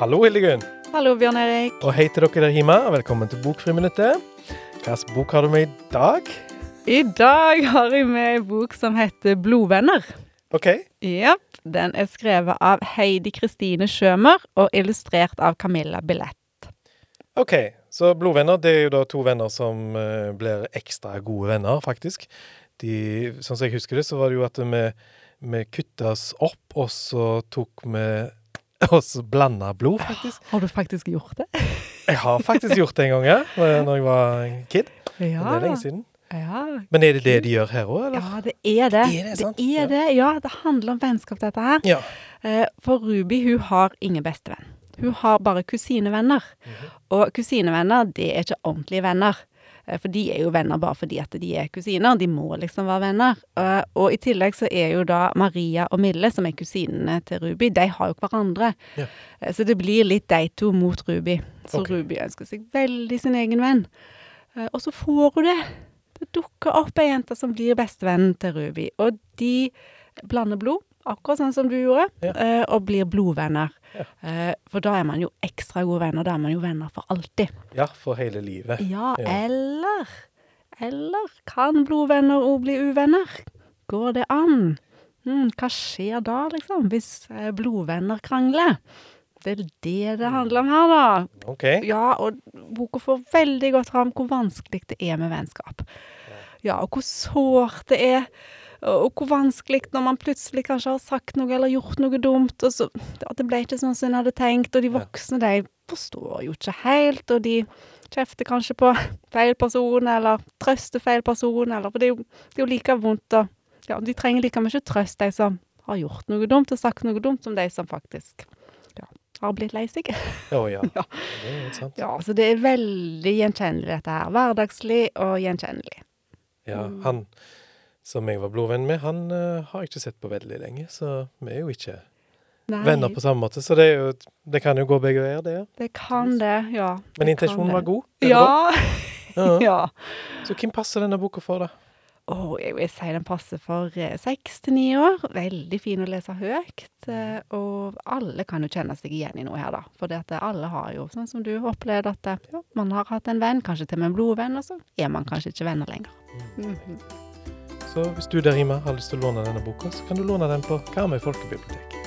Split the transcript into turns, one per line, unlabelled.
Hallo, Hildegunn.
Hallo, Bjørn Erik.
Og hei til dere der hjemme. Velkommen til Bokfriminuttet. Hvilken bok har du med i dag?
I dag har jeg med en bok som heter Blodvenner.
OK.
Japp. Den er skrevet av Heidi Kristine Sjømer og illustrert av Camilla Billett.
Ok, Så blodvenner det er jo da to venner som eh, blir ekstra gode venner, faktisk. De, sånn som jeg husker det, så var det jo at vi, vi kutta oss opp, og så tok vi Og så blanda blod, faktisk.
Har du faktisk gjort det?
Jeg har faktisk gjort det en gang, ja. Når jeg var en kid.
Ja.
Det er lenge siden.
Ja,
Men er det det de gjør her òg, eller?
ja det er det.
Det er det, sant?
Det er
Ja.
det. Ja, det handler om vennskap, dette her.
Ja.
Eh, For Ruby, hun har ingen bestevenn. Hun har bare kusinevenner. Og kusinevenner, det er ikke ordentlige venner. Eh, For de er jo venner bare fordi at de er kusiner. De må liksom være venner. Eh, Og i tillegg så er jo da Maria og Mille, som er kusinene til Ruby, de har jo hverandre.
Ja.
Eh, Så det blir litt de to mot Ruby. Så
okay.
Ruby ønsker seg veldig sin egen venn. Og så får hun det. Det dukker opp ei jente som blir bestevennen til Ruby. Og de blander blod, akkurat sånn som du gjorde,
Ja.
eh, og blir blodvenner.
Ja.
Eh, For da er man jo ekstra gode venner. Da er man jo venner for alltid.
ja, for hele livet.
Ja,
Ja.
eller Eller kan blodvenner òg bli uvenner? Går det an? Hm, hva skjer da, liksom, hvis eh, blodvenner krangler? Det er det det handler om her, da.
OK.
Ja, og boka får veldig godt fram hvor vanskelig det er med vennskap. Ja, og hvor sårt det er, og hvor vanskelig når man plutselig kanskje har sagt noe eller gjort noe dumt, og så at det ble ikke sånn som en hadde tenkt, og de voksne, de forstår jo ikke helt, og de kjefter kanskje på feil person, eller trøster feil person, eller For det er jo, det er jo like vondt å Ja, de trenger like mye trøst, de som har gjort noe dumt og sagt noe dumt, som de som faktisk ja, har blitt lei seg.
Oh, ja.
Ja.
Det er helt sant.
Ja, så det er veldig gjenkjennelig dette her. Hverdagslig og gjenkjennelig.
Ja,
Mm.
Som jeg var blodvenn med, han eh, har jeg ikke sett på veldig lenge, så vi er jo ikke
Nei,
venner på samme måte. Så det, jo, det kan jo gå begge veier, det. ja.
det kan det, ja.
Men
det kan
intensjonen var god.
Ja.
Ja.
ja.
Så hvem passer denne boka for, da?
Å, jeg vil si den passer for eh, seks til ni år. Veldig fin å lese høyt. eh, Og alle kan jo kjenne seg igjen i noe her, da. For alle har jo, sånn som du opplevd, at ja, man har hatt en venn, kanskje til og med en blodvenn, og så er man kanskje ikke venner lenger. Mhm.
Så hvis du der hjemme har lyst til å låne denne boka, så kan du låne den på Karmøy folkebibliotek.